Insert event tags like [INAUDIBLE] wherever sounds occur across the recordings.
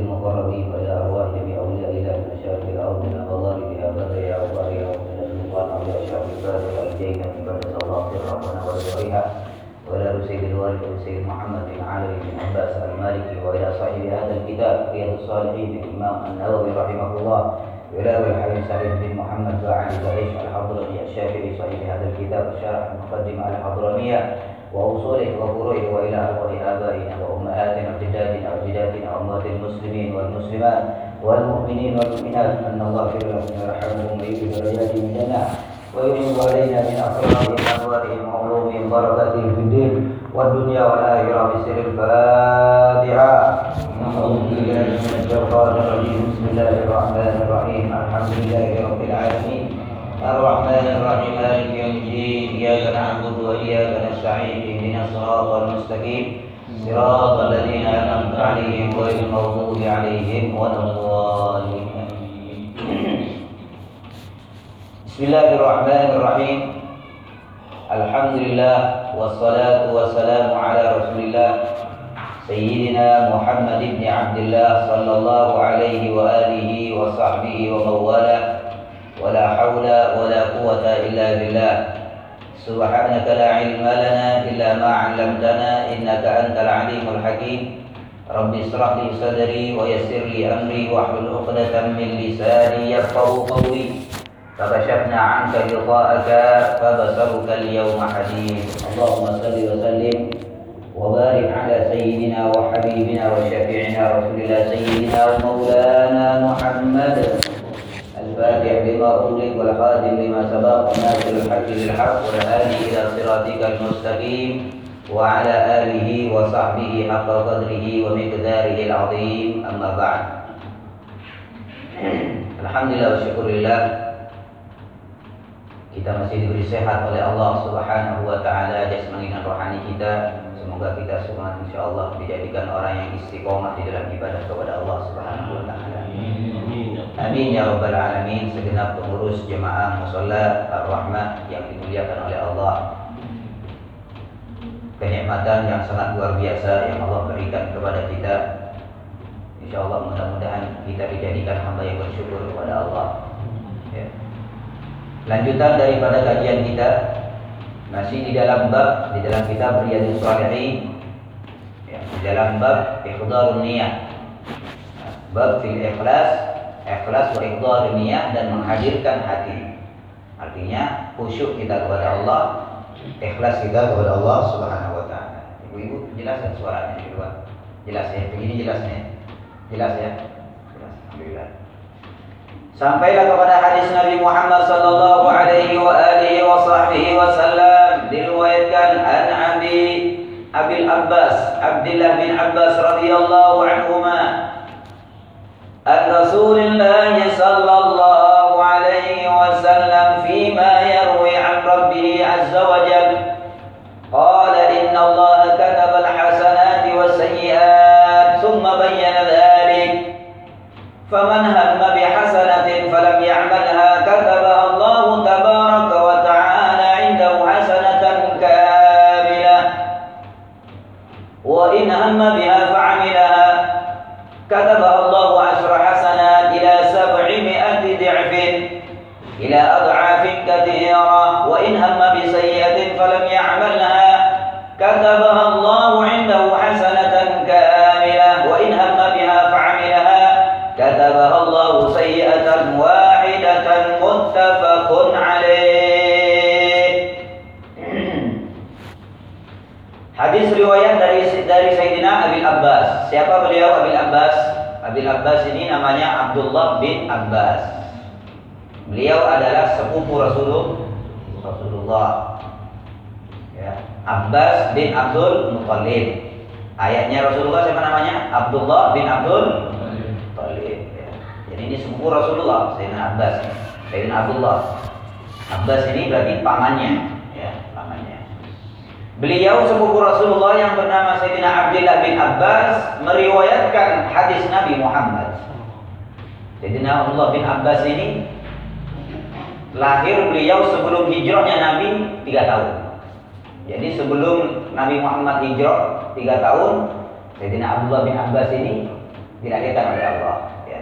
المقربين وإلى أرواح جميع أولياء الله من مشارق الأرض من مغاربها بدرها وبارها ومن السلطان أولياء الشعب الفاتح والجينا من بعد الله ربنا ودورها وإلى سيد الوالد سيد محمد بن علي بن عباس المالكي وإلى صاحب هذا الكتاب رياض الصالحين الإمام النووي رحمه الله وإلى أبي الحبيب سعيد بن محمد وعلي بعيش الحضرمي الشافعي صاحب هذا الكتاب الشرح المقدم على الحضرمية وأصوله وفروعه وإلى أرواح آبائنا وأمهاتنا وجداتنا وجداتنا وأموات المسلمين والمسلمات والمؤمنين والمؤمنات أن الله يغفر لهم ويرحمهم ويجب من الجنة ويجب علينا من أسرارهم وأنوارهم وعلومهم بركاتهم في الدين والدنيا والآخرة بسر الفاتحة. أعوذ بالله من الشيطان الرجيم. بسم الله الرحمن الرحيم. الحمد لله رب العالمين. الرحمن الرحيم مالك يوم الدين إياك نعبد وإياك نستعين اهدنا الصراط المستقيم صراط الذين أنعمت عليهم غير المغضوب عليهم ولا الضالين. بسم الله الرحمن الرحيم. الحمد لله والصلاة والسلام على رسول الله سيدنا محمد بن عبد الله صلى الله عليه وآله وصحبه ومن والاه ولا حول ولا قوة إلا بالله. سبحانك لا علم لنا إلا ما علمتنا إنك أنت العليم الحكيم. رب اشرح لي صدري ويسر لي أمري واحلل عقدة من لساني يفقه قولي. فكشفنا عنك غطاءك فبصرك اليوم حديد اللهم صل وسلم وبارك على سيدنا وحبيبنا وشفيعنا رسول الله سيدنا ومولانا محمد. الفاتح لما أغلق والخاتم لما سبق وناصر الحق بالحق والهادي إلى صراطك المستقيم وعلى آله وصحبه حق قدره ومقداره العظيم أما بعد الحمد لله والشكر لله kita masih diberi sehat oleh Allah Subhanahu wa taala jasmani dan rohani kita. Semoga kita semua insyaallah dijadikan orang yang istiqomah di dalam ibadah kepada Allah Subhanahu wa taala. Amin ya rabbal alamin. Segenap pengurus jemaah musalla Ar-Rahmah yang dimuliakan oleh Allah. Kenikmatan yang sangat luar biasa yang Allah berikan kepada kita. Insyaallah mudah-mudahan kita dijadikan hamba yang bersyukur kepada Allah. Ya. Lanjutan daripada kajian kita masih di dalam bab di dalam kitab Riyadhus Shalihin ya, di dalam bab ikhdarun niyah. Bab fil ikhlas, ikhlas wa niyah dan menghadirkan hati. Artinya khusyuk kita kepada Allah, ikhlas kita kepada Allah Subhanahu wa taala. Ibu-ibu jelas kan suaranya di luar? Jelas ya? Begini jelasnya. Jelas ya? Jelas. Alhamdulillah. Sampailah kepada hadis Nabi Muhammad sallallahu alaihi wa alihi wa sahbihi wasallam diriwayatkan an Abi Abil Abbas Abdullah bin Abbas radhiyallahu anhuma an Rasulillah sallallahu Abil Abbas ini namanya Abdullah bin Abbas. Beliau adalah sepupu Rasulullah. Rasulullah. Ya. Abbas bin Abdul Muttalib. Ayahnya Rasulullah siapa namanya? Abdullah bin Abdul Muttalib. Ya. Jadi ini sepupu Rasulullah, Sayyidina Abbas. Sayyidina Abdullah. Abbas ini berarti ya, pamannya. Beliau sepupu Rasulullah yang bernama Sayyidina Abdullah bin Abbas meriwayatkan hadis Nabi Muhammad. Sayyidina Abdullah bin Abbas ini lahir beliau sebelum hijrahnya Nabi tiga tahun. Jadi sebelum Nabi Muhammad hijrah tiga tahun, Sayyidina Abdullah bin Abbas ini dilahirkan oleh Allah. Ya.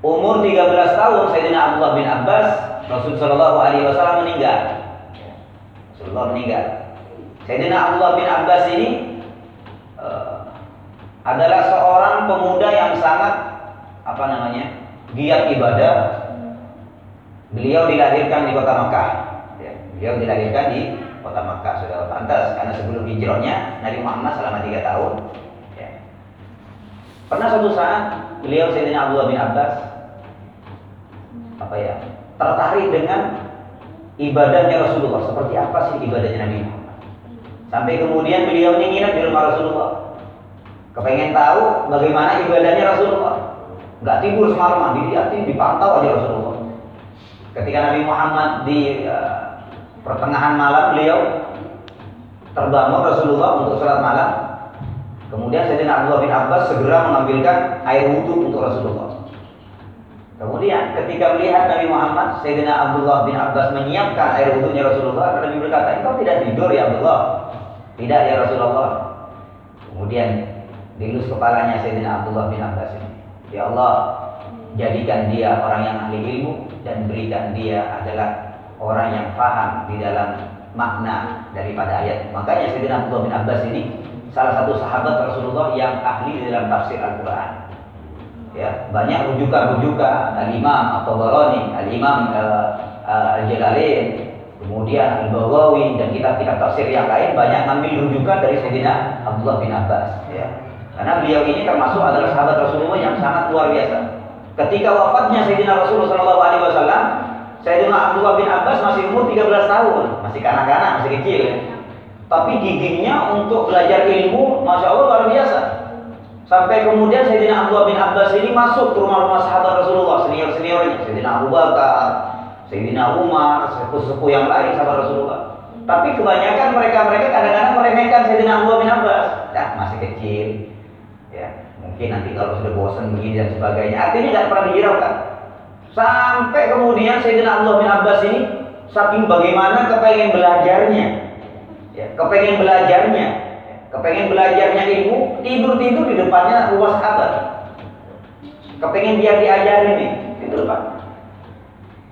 Umur 13 tahun Sayyidina Abdullah bin Abbas Rasul Shallallahu Alaihi Wasallam meninggal. Rasulullah meninggal. Sayyidina Abdullah bin Abbas ini uh, adalah seorang pemuda yang sangat apa namanya giat ibadah. Beliau dilahirkan di kota Makkah. Ya, beliau dilahirkan di kota Makkah sudah pantas karena sebelum hijrahnya Nabi Muhammad selama tiga tahun. Ya. Pernah suatu saat beliau Sayyidina Abdullah bin Abbas apa ya tertarik dengan ibadahnya Rasulullah. Seperti apa sih ibadahnya Nabi Muhammad? Sampai kemudian beliau ini nginep di rumah Rasulullah. Kepengen tahu bagaimana ibadahnya Rasulullah. Gak tidur semalaman, dilihatin, dipantau aja Rasulullah. Ketika Nabi Muhammad di uh, pertengahan malam beliau terbangun Rasulullah untuk sholat malam. Kemudian Sayyidina Abdullah bin Abbas segera mengambilkan air wudhu untuk Rasulullah. Kemudian ketika melihat Nabi Muhammad, Sayyidina Abdullah bin Abbas menyiapkan air wudhunya Rasulullah, Nabi berkata, engkau tidak tidur ya Abdullah? Tidak ya Rasulullah. Kemudian dilus kepalanya Sayyidina Abdullah bin Abbas ini. Ya Allah, jadikan dia orang yang ahli ilmu dan berikan dia adalah orang yang paham di dalam makna daripada ayat. Makanya Sayyidina Abdullah bin Abbas ini salah satu sahabat Rasulullah yang ahli di dalam tafsir Al-Quran ya banyak rujukan-rujukan al-Imam At-Tabarani, al-Imam uh, uh, Al-Jalalain, kemudian Al-Baghawi dan kitab-kitab tafsir yang lain banyak ngambil rujukan dari Sayyidina Abdullah bin Abbas ya. Karena beliau ini termasuk adalah sahabat Rasulullah yang sangat luar biasa. Ketika wafatnya Sayyidina Rasulullah sallallahu alaihi wasallam, Sayyidina Abdullah bin Abbas masih umur 13 tahun, masih kanak-kanak, masih kecil ya. Tapi giginya untuk belajar ilmu, masya Allah luar biasa. Sampai kemudian Sayyidina Abdullah bin Abbas ini masuk ke rumah-rumah sahabat Rasulullah, senior-seniornya. Sayyidina Abu Bakar, Sayyidina Umar, sepuh-sepuh yang lain sahabat Rasulullah. Tapi kebanyakan mereka-mereka kadang-kadang meremehkan Sayyidina Abdullah bin Abbas. Ya, masih kecil. Ya, mungkin nanti kalau sudah bosan begini dan sebagainya. Artinya tidak pernah dihiraukan. Sampai kemudian Sayyidina Abdullah bin Abbas ini saking bagaimana kepengen belajarnya. Ya, kepengen belajarnya kepengen belajarnya ilmu, tidur-tidur di depannya rumah sahabat. Kepengen dia diajarin nih, tidur Pak.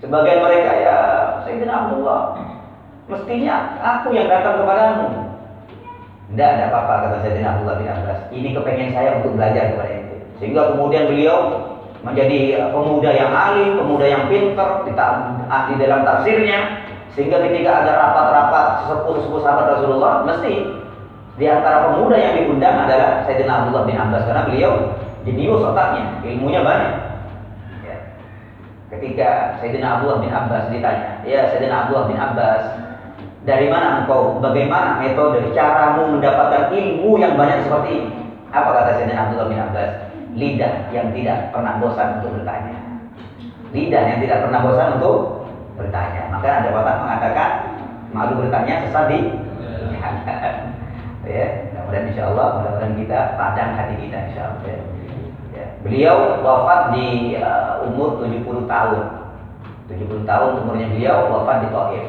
Sebagian mereka ya, saya tidak Abdullah, mestinya aku yang datang kepadamu. Tidak ada apa-apa kata Sayyidina Abdullah bin Abbas. Ini kepengen saya untuk belajar kepada itu. Sehingga kemudian beliau menjadi pemuda yang alim, pemuda yang pintar, di dalam tafsirnya. Sehingga ketika ada rapat-rapat sesepuh-sesepuh sahabat Rasulullah, mesti di antara pemuda yang diundang adalah Sayyidina Abdullah bin Abbas karena beliau jenius otaknya, ilmunya banyak. Ya. Ketika Sayyidina Abdullah bin Abbas ditanya, ya Sayyidina Abdullah bin Abbas, dari mana engkau, bagaimana metode caramu mendapatkan ilmu yang banyak seperti ini? Apa kata Sayyidina Abdullah bin Abbas? Lidah yang tidak pernah bosan untuk bertanya. Lidah yang tidak pernah bosan untuk bertanya. Maka ada bapak mengatakan, malu bertanya sesat di [LAUGHS] mudah-mudahan insya Allah mudah-mudahan kita padang hati kita insya Allah ya. ya. beliau wafat di uh, umur 70 tahun. 70 tahun umurnya beliau wafat di Taif.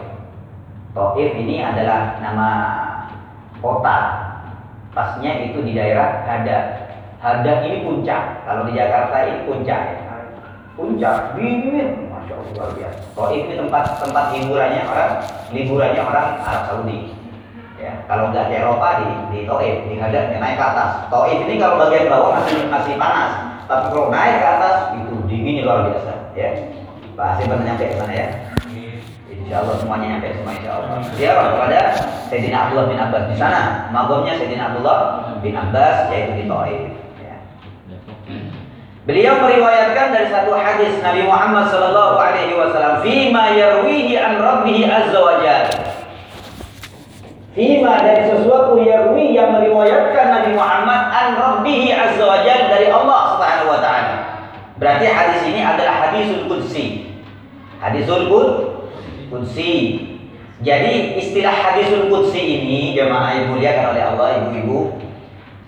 Taif ini adalah nama kota. Pasnya itu di daerah Hadad Hadad ini puncak. Kalau di Jakarta ini puncak ya. Puncak dingin. Masya Allah luar biasa. Taif ini tempat tempat hiburannya orang liburannya orang Arab Saudi ya kalau nggak di Eropa di di Toib di Hadad ya naik ke atas. Toib ini kalau bagian bawah masih masih panas tapi kalau naik ke atas itu dinginnya luar biasa ya. Hasim pernah nyampe ke sana ya? Insya Allah semuanya nyampe semua Insya Allah dia kepada Sayyidina Abdullah bin Abbas. Di sana magomnya Sayyidina Abdullah bin Abbas yaitu di Toib ya. Beliau meriwayatkan dari satu hadis Nabi Muhammad sallallahu alaihi wasallam, "Fima yarwihi an rabbih azza wa jalla." Fima dari sesuatu yarwi yang meriwayatkan Nabi Muhammad an Rabbihi azza wa jal dari Allah subhanahu wa ta'ala. Berarti hadis ini adalah hadisul qudsi. Hadisul qudsi. Jadi istilah hadisul qudsi ini jemaah yang dimuliakan oleh Allah ibu-ibu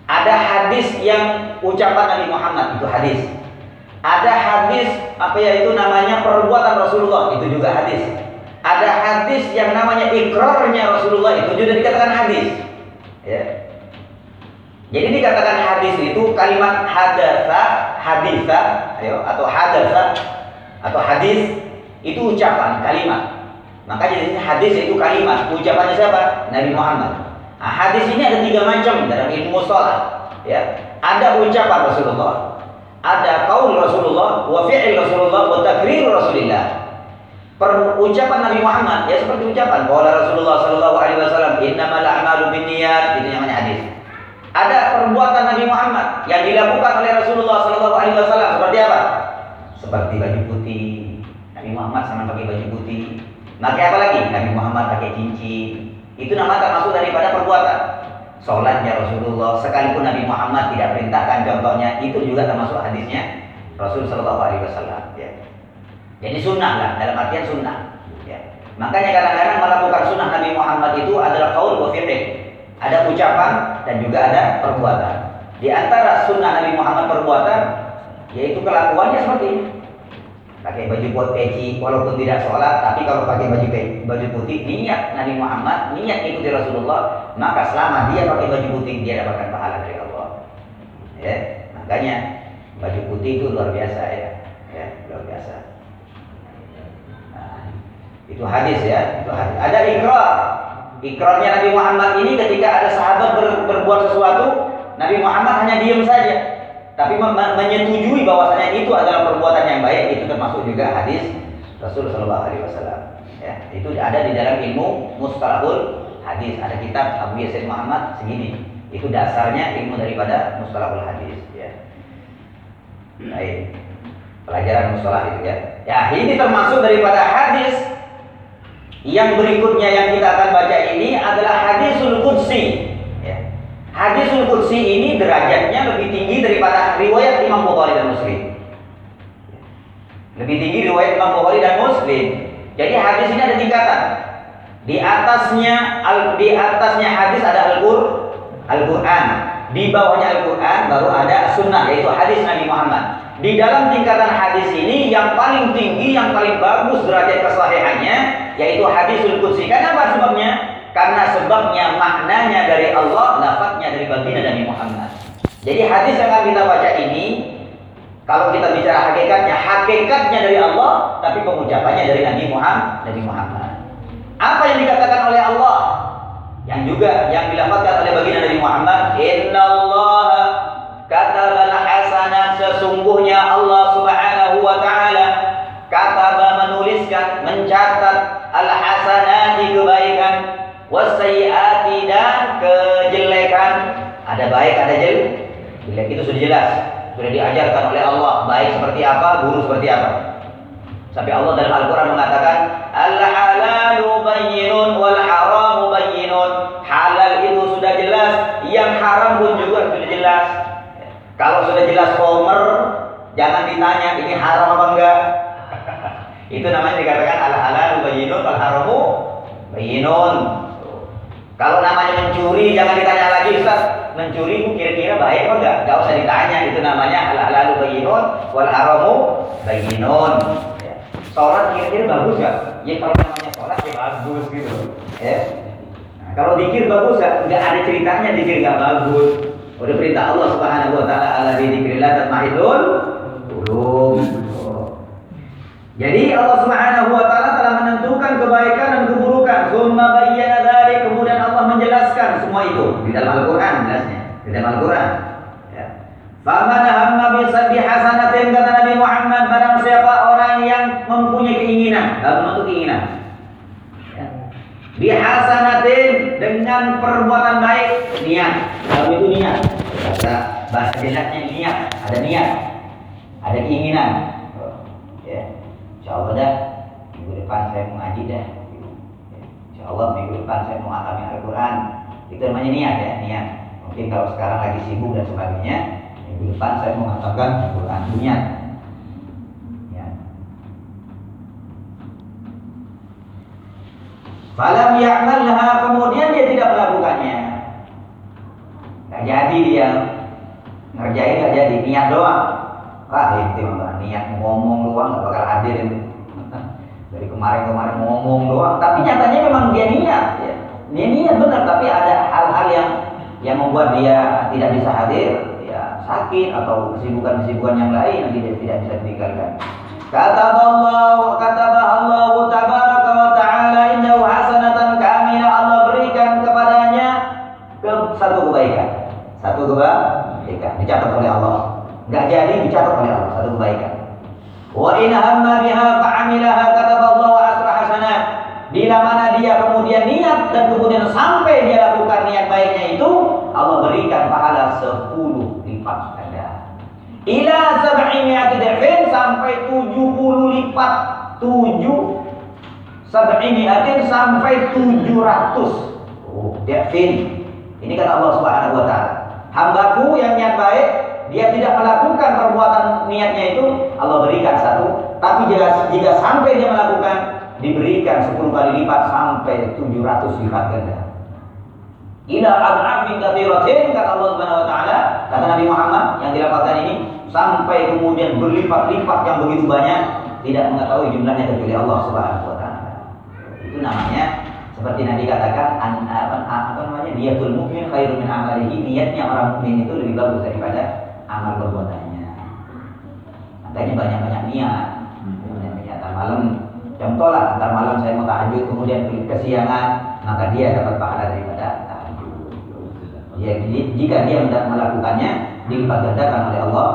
ada hadis yang ucapan Nabi Muhammad itu hadis. Ada hadis apa ya itu namanya perbuatan Rasulullah itu juga hadis. Ada hadis yang namanya ikrarnya Rasulullah itu juga dikatakan hadis. Ya. Jadi dikatakan hadis itu kalimat hadasa, hadisa, ayo atau hadasa atau hadis itu ucapan kalimat. Maka jadi hadis itu kalimat. Ucapannya siapa? Nabi Muhammad. Nah, hadis ini ada tiga macam dalam ilmu sholat. Ya, ada ucapan Rasulullah, ada kaul Rasulullah, wa fi'il Rasulullah, wa takrir Rasulullah. Per ucapan Nabi Muhammad ya seperti ucapan bahwa Rasulullah Shallallahu Alaihi Wasallam innamal a'malu binniyat itu namanya hadis. Ada perbuatan Nabi Muhammad yang dilakukan oleh Rasulullah Shallallahu Alaihi Wasallam seperti apa? Seperti baju putih. Nabi Muhammad sama pakai baju putih. Pakai apa lagi? Nabi Muhammad pakai cincin. Itu nama termasuk daripada perbuatan. Sholatnya Rasulullah sekalipun Nabi Muhammad tidak perintahkan contohnya itu juga termasuk hadisnya Rasul Shallallahu Alaihi Wasallam. Ya. Jadi sunnah lah dalam artian sunnah. Ya. Makanya kadang-kadang melakukan sunnah Nabi Muhammad itu adalah kaul wa Ada ucapan dan juga ada perbuatan. Di antara sunnah Nabi Muhammad perbuatan yaitu kelakuannya seperti ini. Pakai baju buat peci walaupun tidak sholat tapi kalau pakai baju baju putih niat Nabi Muhammad niat ikuti Rasulullah maka selama dia pakai baju putih dia dapatkan pahala dari Allah. Ya, makanya baju putih itu luar biasa ya. Ya, luar biasa. Itu hadis ya, itu hadis. Ada ikrar. Ikrarnya Nabi Muhammad ini ketika ada sahabat ber, berbuat sesuatu, Nabi Muhammad hanya diam saja. Tapi menyetujui bahwasanya itu adalah perbuatan yang baik, itu termasuk juga hadis Rasul Shallallahu Alaihi Wasallam. Ya, itu ada di dalam ilmu mustalahul hadis. Ada kitab Abu Yasir Muhammad segini. Itu dasarnya ilmu daripada mustalahul hadis. Ya. Baik. Pelajaran mustalah itu ya. Ya, ini termasuk daripada hadis yang berikutnya yang kita akan baca ini adalah hadisul qudsi. Ya. Hadisul ini derajatnya lebih tinggi daripada riwayat Imam Bukhari dan Muslim. Lebih tinggi riwayat Imam Bukhari dan Muslim. Jadi hadis ini ada tingkatan. Di atasnya di atasnya hadis ada Al-Qur'an. Al-Qur'an. Di bawahnya Al-Qur'an baru ada sunnah yaitu hadis Nabi Muhammad. Di dalam tingkatan hadis ini yang paling tinggi, yang paling bagus derajat kesahihannya yaitu hadisul qudsi. Kenapa sebabnya? Karena sebabnya maknanya dari Allah, lafadznya dari baginda Nabi Muhammad. Jadi hadis yang akan kita baca ini kalau kita bicara hakikatnya, hakikatnya dari Allah, tapi pengucapannya dari Nabi Muhammad. Nabi Muhammad. Apa yang dikatakan oleh Allah? Yang juga yang dilafazkan oleh baginda Nabi Muhammad, Inna Allah katabal hasanat sesungguhnya Allah Subhanahu wa taala kataba menuliskan mencatat al hasanati kebaikan wasayyiati dan kejelekan. Ada baik ada jelek. Jelek itu sudah jelas sudah diajarkan oleh Allah. Baik seperti apa buruk seperti apa. Sampai Allah dalam Al-Quran mengatakan al-halalu bayyinun wal haramu bayyinun. Halal itu sudah jelas yang haram pun juga sudah jelas kalau sudah jelas homer, jangan ditanya ini haram apa enggak. Itu namanya dikatakan ala halal bayyinun wal haramu bayyinun. Kalau namanya mencuri jangan ditanya lagi Ustaz, mencuri kira-kira baik apa enggak? Enggak usah ditanya, itu namanya ala halal bayyinun wal haramu bayyinun. Ya. Sholat kira-kira bagus enggak? Ya kalau namanya sholat ya bagus gitu. Ya. Nah, kalau dikir bagus enggak? Enggak ada ceritanya dikir enggak bagus. Udah perintah Allah Subhanahu wa taala ala dzikrillah tatma'innul qulub. Jadi Allah Subhanahu wa taala telah menentukan kebaikan dan keburukan. Tsumma bayyana dzalik, kemudian Allah menjelaskan semua itu di dalam Al-Qur'an jelasnya, di dalam Al-Qur'an. Ya. Faman hamma bi hasanatin kata Nabi Muhammad barang siapa orang yang mempunyai keinginan, dalam bentuk keinginan, bihasanatin dengan perbuatan baik niat. Kalau itu niat. Bahasa bahasa jelasnya niat. Ada niat. Ada keinginan. Ya. Insya Allah dah minggu depan saya mau ngaji dah. Insya Allah minggu depan saya mau alami Al-Quran. Itu namanya niat ya niat. Mungkin kalau sekarang lagi sibuk dan sebagainya minggu depan saya mau mengatakan Al-Quran. Niat Falam ya'malha kemudian dia tidak melakukannya. Gak jadi dia ngerjain gak jadi niat doang. Wah itu mbak niat ngomong doang gak bakal hadir [LAUGHS] dari kemarin-kemarin ngomong doang. Tapi nyatanya memang dia niat. Ya. Dia niat benar tapi ada hal-hal yang yang membuat dia tidak bisa hadir, ya sakit atau kesibukan-kesibukan yang lain yang tidak tidak bisa ditinggalkan. Kata Allah, kata Allah taala dicatat oleh Allah. Enggak jadi dicatat oleh Allah satu kebaikan. Wa in hamma biha fa'amilaha Allah asra hasanat. Bila mana dia kemudian niat dan kemudian sampai dia lakukan niat baiknya itu, Allah berikan pahala 10 lipat ganda. Ila sab'i mi'ati dhifin sampai 70 lipat. 7 sab'i mi'atin sampai 700. Oh, dhifin. Ini kata Allah Subhanahu wa taala. Hambaku yang niat baik, dia tidak melakukan perbuatan niatnya itu, Allah berikan satu. Tapi jika, jika sampai dia melakukan, diberikan 10 kali lipat sampai 700 lipat ganda ila ad'afin katsiratin kata Allah Subhanahu wa taala kata Nabi Muhammad yang dilafalkan ini sampai kemudian berlipat-lipat yang begitu banyak tidak mengetahui jumlahnya kecuali Allah Subhanahu wa taala. Itu namanya seperti Nabi katakan an, apa, apa namanya niatul mukmin khairun min amalihi niatnya orang mukmin itu lebih bagus daripada amal perbuatannya. Makanya banyak-banyak niat. Banyak-banyak malam contoh lah antar malam saya mau tahajud kemudian kesiangan maka dia dapat pahala daripada Ya, jika dia melakukannya dilipat gandakan oleh Allah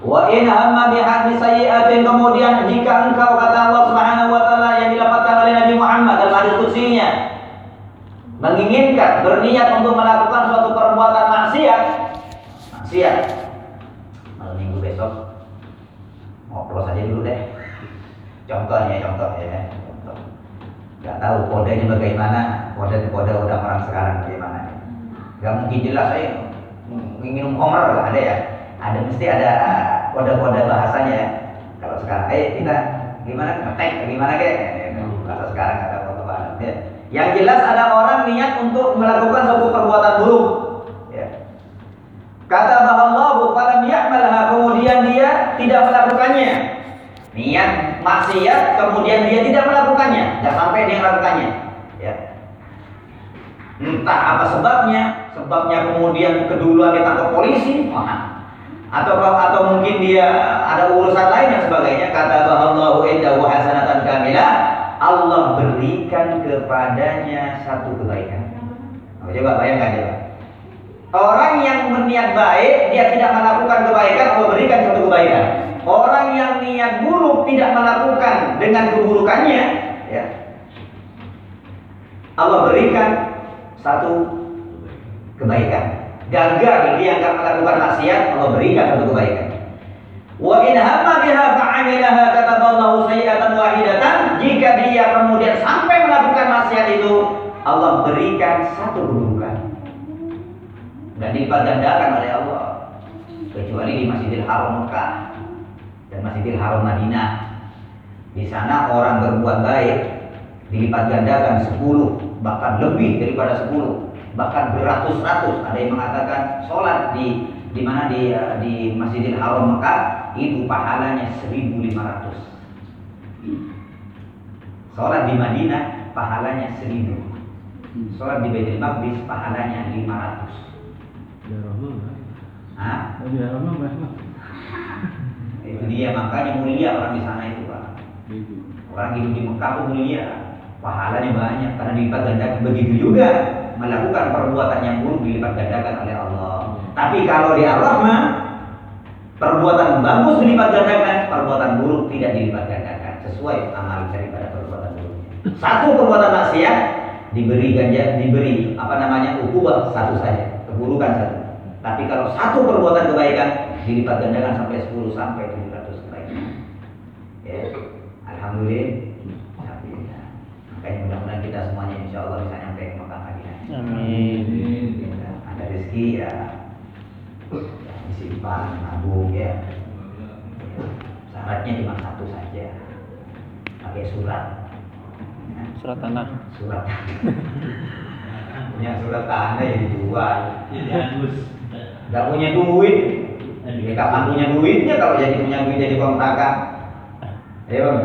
wa in hamma bihadhi sayyi'atin kemudian jika engkau kata Allah Subhanahu wa taala yang dilapatkan oleh Nabi Muhammad dalam hadis kutsinya menginginkan berniat untuk melakukan suatu perbuatan maksiat maksiat. Malam minggu besok ngobrol saja dulu deh. Contohnya contoh ya. Nggak tahu kodenya bagaimana kode kode udah orang sekarang bagaimana. Gak mungkin jelas saya minum homer lah ada ya. Ada mesti ada kode-kode bahasanya. Ya. Kalau sekarang, eh kita gimana ngetek gimana kayak bahasa sekarang ada kode bahasa. Ya. Yang jelas ada orang niat untuk melakukan suatu perbuatan buruk. Ya. Kata Allah, falam ya'malha kemudian dia tidak melakukannya. Niat maksiat kemudian dia tidak melakukannya, tidak sampai dia melakukannya. Ya. Entah apa sebabnya, sebabnya kemudian keduluan ditangkap polisi atau atau mungkin dia ada urusan lain dan sebagainya kata bahwa indahu hasanatan kamilah Allah berikan kepadanya satu kebaikan. Coba? Bayangkan coba. Orang yang berniat baik dia tidak melakukan kebaikan Allah berikan satu kebaikan. Orang yang niat buruk tidak melakukan dengan keburukannya ya. Allah berikan satu kebaikan. Gagal dia akan melakukan maksiat, Allah berikan satu kebaikan. Wa in hamma biha fa'amilaha kataballahu sayi'atan wahidatan. Jika dia kemudian sampai melakukan maksiat itu, Allah berikan satu keburukan. Dan dipadandakan oleh Allah. Kecuali di Masjidil Haram Mekah dan Masjidil Haram Madinah. Di sana orang berbuat baik dilipat gandakan 10 bahkan lebih daripada 10 bahkan beratus-ratus. Ada yang mengatakan sholat di di mana di di Masjidil Haram Mekah itu pahalanya 1500 sholat di Madinah pahalanya 1000 sholat di Baitul Maqdis pahalanya 500 Hah? itu dia makanya mulia orang di sana itu pak. Orang hidup di Mekah itu mulia. Pahalanya banyak karena dilipat gandakan begitu juga melakukan perbuatan yang buruk dilipat gandakan oleh Allah. Tapi kalau di Ar-Rahmah perbuatan bagus dilipat gandakan, perbuatan buruk tidak dilipat gandakan sesuai amal daripada perbuatan buruknya. Satu perbuatan maksiat diberi ganja, diberi apa namanya ukubah satu saja, keburukan satu. Tapi kalau satu perbuatan kebaikan dilipat gandakan sampai 10 sampai 700 kebaikan. Ya. Alhamdulillah. Rezeki ya, ya disimpan, nabung ya. Syaratnya cuma satu saja, pakai surat. Ya. Surat tanah. Surat. [LAUGHS] punya surat tanah yang dijual. Gak punya duit. Ya kapan punya duitnya kalau jadi punya duit jadi kontrakan. Ya bang.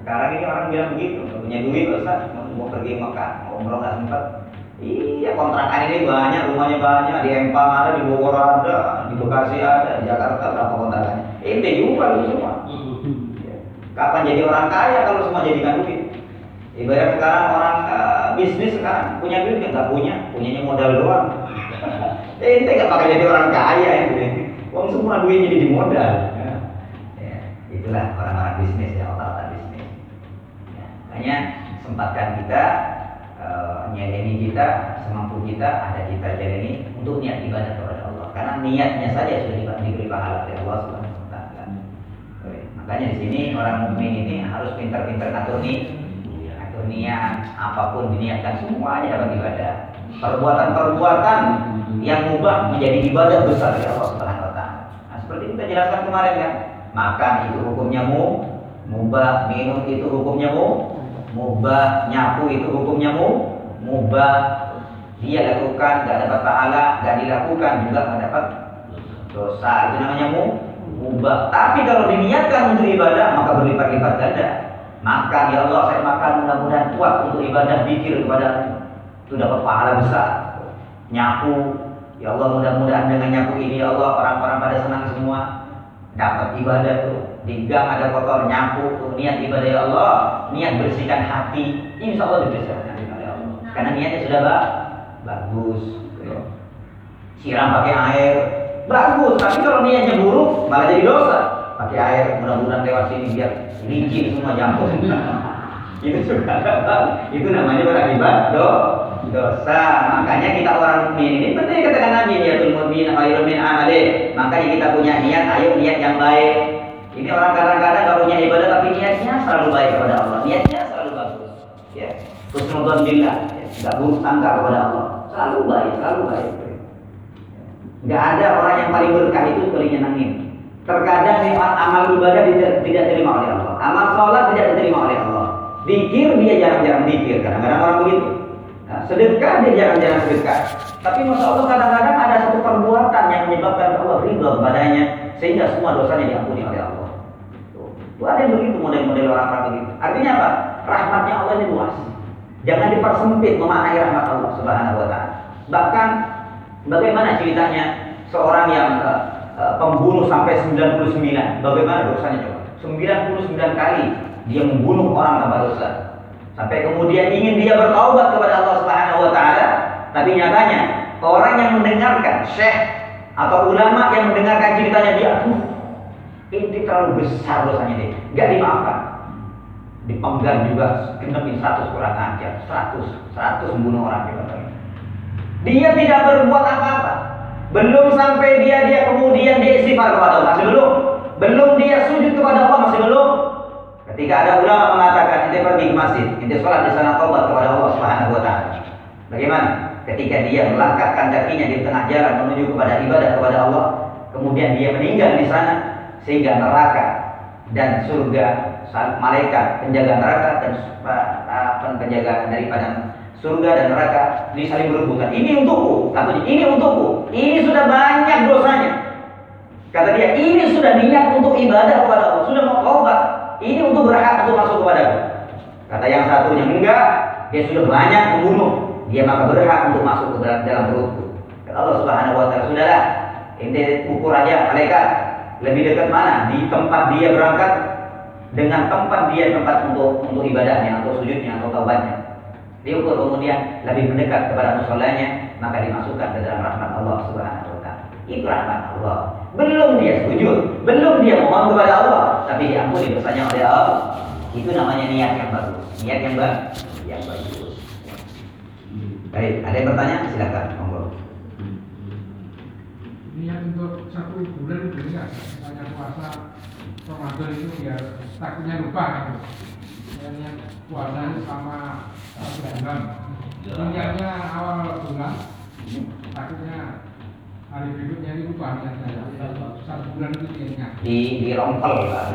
Sekarang ini orang bilang begitu, punya duit Ustaz, mau pergi Mekah, mau umroh nggak sempat, Iya kontrakan ini banyak, rumahnya banyak, di Empang ada, di Bogor ada, di Bekasi ada, di Jakarta berapa kontrakannya. Ente juga itu semua. Ya. Kapan jadi orang kaya kalau semua jadikan duit? Ibarat sekarang orang uh, bisnis sekarang punya duit nggak punya, punyanya modal doang. [LAUGHS] Ente nggak pakai jadi orang kaya itu. Uang semua duitnya jadi modal. Ya. Itulah orang-orang bisnis ya orang-orang bisnis. Ya. Makanya sempatkan kita uh, nyeleni kita semampu kita ada kita jalani untuk niat ibadah kepada Allah karena niatnya saja sudah diberi pahala oleh Allah Subhanahu wa taala. Makanya di sini orang mukmin ini harus pintar-pintar ngatur nih ngatur niat apa pun diniatkan semuanya dapat ibadah. Perbuatan-perbuatan yang mubah menjadi ibadah besar dari Allah Subhanahu wa taala. Nah, seperti kita jelaskan kemarin kan, makan itu hukumnya mu, mubah, minum itu hukumnya mu, mubah nyapu itu hukumnya mu mubah dia lakukan gak dapat pahala gak dilakukan juga gak dapat dosa. Itu namanya mu mubah tapi kalau diniatkan untuk ibadah maka berlipat-lipat ganda. Makan ya Allah saya makan mudah-mudahan kuat untuk ibadah pikir kepada itu dapat pahala besar. Nyapu ya Allah mudah-mudahan dengan nyapu ini ya Allah orang-orang pada senang semua. Dapat ibadah tuh di gang ada kotor nyapu niat ibadah ya Allah niat bersihkan hati. Insya Allah dibersihkan oleh Allah. Karena niatnya sudah bah, bagus gitu. siram pakai air. Bagus tapi kalau niatnya buruk malah jadi dosa. Pakai air mudah-mudahan lewat sini biar licin semua jambul [LAUGHS] itu sudah itu namanya berakibat do dosa. Makanya kita orang mukmin ini penting katakan Nabi niatul mu'min khairun min amali makanya kita punya niat ayo niat yang baik ini orang kadang-kadang gak punya ibadah tapi niatnya selalu baik kepada Allah. Niatnya selalu bagus ya. Husnudzon billah ya. gak buruk sangka kepada Allah. Selalu baik selalu baik. Gak ada orang yang paling berkah itu paling nyenangin terkadang nikmat amal ibadah tidak, diterima oleh Allah. Amal sholat tidak diterima oleh Allah. Dikir dia jarang-jarang dikir. Kadang-kadang orang begitu. Nah, sedekah dia jarang-jarang sedekah. Tapi masya Allah kadang-kadang ada satu perbuatan yang menyebabkan Allah ridho kepadanya sehingga semua dosanya diampuni oleh Allah. Tuh ada yang begitu model-model orang-orang begitu. Artinya apa? Rahmatnya Allah ini luas. Jangan dipersempit memaknai rahmat Allah Subhanahu wa taala. Bahkan bagaimana ceritanya seorang yang uh, uh, pembunuh sampai 99. Bagaimana dosanya coba? 99 kali dia membunuh orang tanpa dosa. Sampai kemudian ingin dia bertaubat kepada Allah Subhanahu wa taala, tapi nyatanya orang yang mendengarkan syekh atau ulama yang mendengarkan ceritanya dia, tuh ini terlalu besar dosanya dia, nggak dimaafkan. Dipenggal juga genepin 100 kurang ajar, 100, 100 membunuh orang juga. Dia tidak berbuat apa-apa. Belum sampai dia dia kemudian dia istighfar kepada Allah, masih belum. Belum dia sujud kepada Allah, masih belum. Ketika ada ulama mengatakan ente pergi ke masjid, ente sholat di sana taubat kepada Allah Subhanahu wa taala. Bagaimana? Ketika dia melangkahkan kakinya di tengah jalan menuju kepada ibadah kepada Allah, kemudian dia meninggal di sana sehingga neraka dan surga malaikat penjaga neraka dan penjaga daripada surga dan neraka ini saling berebutan. Ini untukku, katanya ini untukku. Ini sudah banyak dosanya. Kata dia, ini sudah niat untuk ibadah kepada Allah, sudah mau taubat. Ini untuk berhak untuk masuk kepada aku. Kata yang satunya enggak, dia sudah banyak membunuh, dia maka berhak untuk masuk ke dalam, dalam perutku. Kata Allah Subhanahu wa taala, sudahlah, ente ukur aja malaikat lebih dekat mana di tempat dia berangkat dengan tempat dia tempat untuk untuk ibadahnya atau sujudnya atau taubatnya. Diukur kemudian lebih mendekat kepada musolanya, maka dimasukkan ke dalam rahmat Allah Subhanahu wa taala. Itu rahmat Allah. Belum dia sujud, belum dia mohon kepada Allah, tapi diampuni dosanya oleh Allah. Itu namanya niat yang bagus. Niat yang bagus, yang bagus. Baik, ada yang bertanya? Silakan, monggo. Niat untuk satu bulan itu enggak misalnya puasa Ramadan itu biar takutnya lupa gitu. Ya, niat puasa sama satu bulan niatnya awal bulan takutnya hari berikutnya itu lupa niatnya satu bulan itu niatnya Di dirompel lah,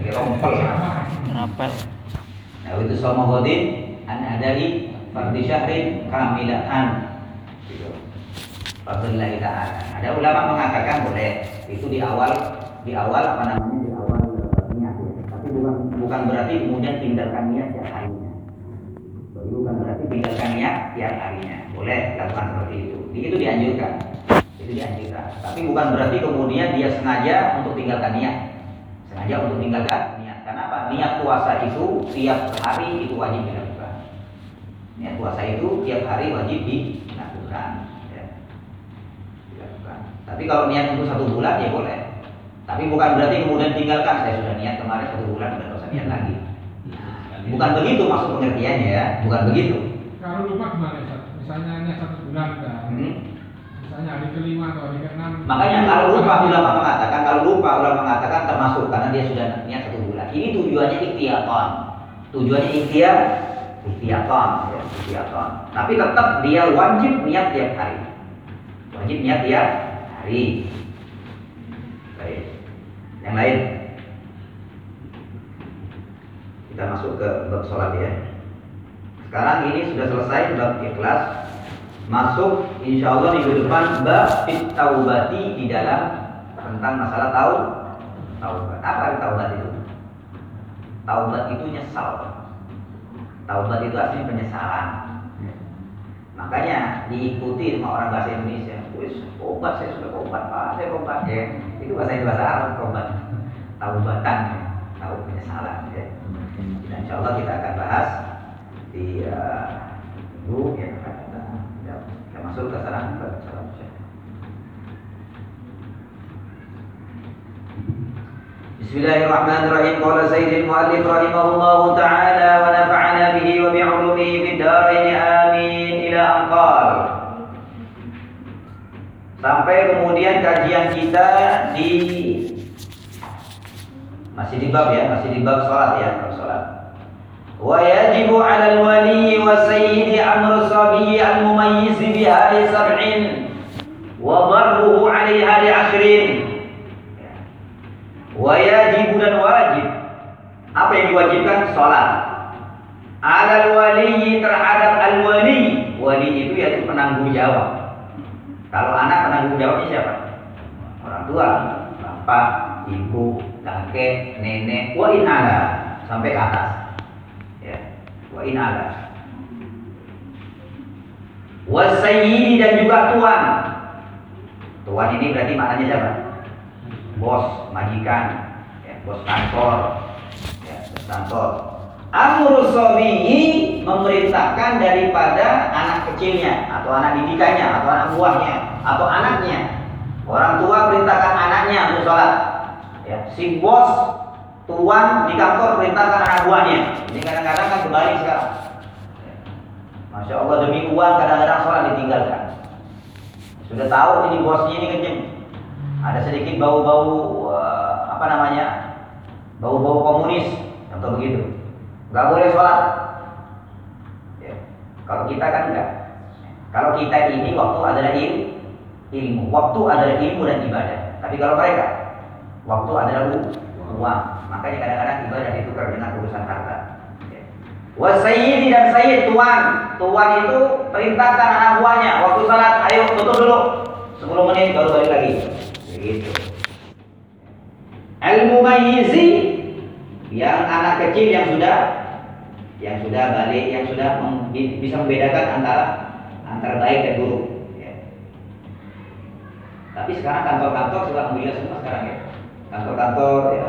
dirompel. Kenapa? Nah, itu sama godin an adali fardi syahrin kamilatan. Fadlillahi ta'ala. Ada ulama mengatakan boleh itu di awal di awal apa namanya di awal niat ya. Tapi bukan bukan berarti kemudian tinggalkan niat ya harinya. Bukan berarti tinggalkan niat tiap harinya. Boleh lakukan seperti itu. Itu dianjurkan. Itu dianjurkan. Tapi bukan berarti kemudian dia sengaja untuk tinggalkan niat. Sengaja untuk tinggalkan niat. Karena apa? Niat puasa itu tiap hari itu wajib dilakukan. Niat puasa itu tiap hari wajib dilakukan. Ya. Tapi kalau niat untuk satu bulan ya boleh. Tapi bukan berarti kemudian tinggalkan saya sudah niat kemarin satu bulan sudah usah niat lagi. Bukan begitu maksud pengertiannya ya, bukan begitu. Kalau lupa gimana Ustaz? Misalnya hanya satu bulan kan. Hmm. Misalnya hari kelima atau hari keenam. Makanya kalau lupa ulama mengatakan kalau lupa ulama mengatakan termasuk karena dia sudah niat satu bulan. Ini tujuannya ikhtiaton. Tujuannya ikhtiar ikhtiaton, ya, ikhtiaton. Tapi tetap dia wajib niat tiap hari. Wajib niat tiap hari. Baik. Yang lain. Kita masuk ke bab sholat ya. Sekarang ini sudah selesai bab ikhlas. Masuk insya Allah minggu depan bab taubati di dalam tentang masalah tahu taubat. Apa taubat itu? Taubat itu nyesal. Taubat itu artinya penyesalan. Makanya diikuti sama orang bahasa Indonesia. Obat saya sudah obat pak, saya obat ya. Itu bahasa bahasa Arab obat. Taubatan, ya. tahu penyesalan ya. Dan insya Allah kita akan bahas di uh, minggu yang akan datang. Ya, kita masuk ke salam Bismillahirrahmanirrahim. Qala Sayyidil Mu'allif rahimahullahu taala wa nafa'ana bihi wa bi'ulumihi fid dharain amin ila anqal. Sampai kemudian kajian kita di masih di bab ya, masih di bab salat ya, bab salat. Wa yajibu 'ala al-wali wa sayyidi amr sabiy al-mumayyiz biha li sab'in wa darbuhu 'alayha li 'ashrin. Wa yajibu dan wajib. Apa yang diwajibkan? Salat. 'Ala al-wali terhadap al-wali. Wali itu yaitu penanggung jawab. Kalau anak penanggung jawabnya siapa? Orang tua, bapak, ibu, kakek, nenek, wa in ala sampai ke atas. Ya, wa. Wa sayyidi dan juga tuan. Tuan ini berarti maknanya siapa? Bos, majikan, ya, bos kantor, ya, bos kantor. Amrul sobiyi memerintahkan daripada anak kecilnya atau anak didikannya atau anak buahnya atau anaknya. Orang tua perintahkan anaknya untuk sholat. Ya, si bos tuan di kantor perintahkan anak buahnya. Ini kadang-kadang kan kembali sekarang. Ya. Masya Allah demi uang kadang-kadang sholat ditinggalkan. Sudah tahu ini bosnya ini kenceng. Ada sedikit bau-bau uh, apa namanya? Bau-bau komunis atau begitu nggak boleh sholat. Ya. Kalau kita kan enggak. Kalau kita ini waktu adalah il, ilmu, waktu adalah ilmu dan ibadah. Tapi kalau mereka, waktu adalah uang. Makanya kadang-kadang ibadah ditukar dengan urusan harta. Ya. Wasayyidi dan sayyid tuan, tuan itu perintahkan anak buahnya waktu sholat, ayo tutup dulu, 10 menit baru balik lagi. Begitu. Al-mumayyizi yang anak kecil yang sudah yang sudah balik, yang sudah bisa membedakan antara antara baik dan buruk. Ya. Tapi sekarang kantor-kantor sudah alhamdulillah semua sekarang ya. Kantor-kantor ya,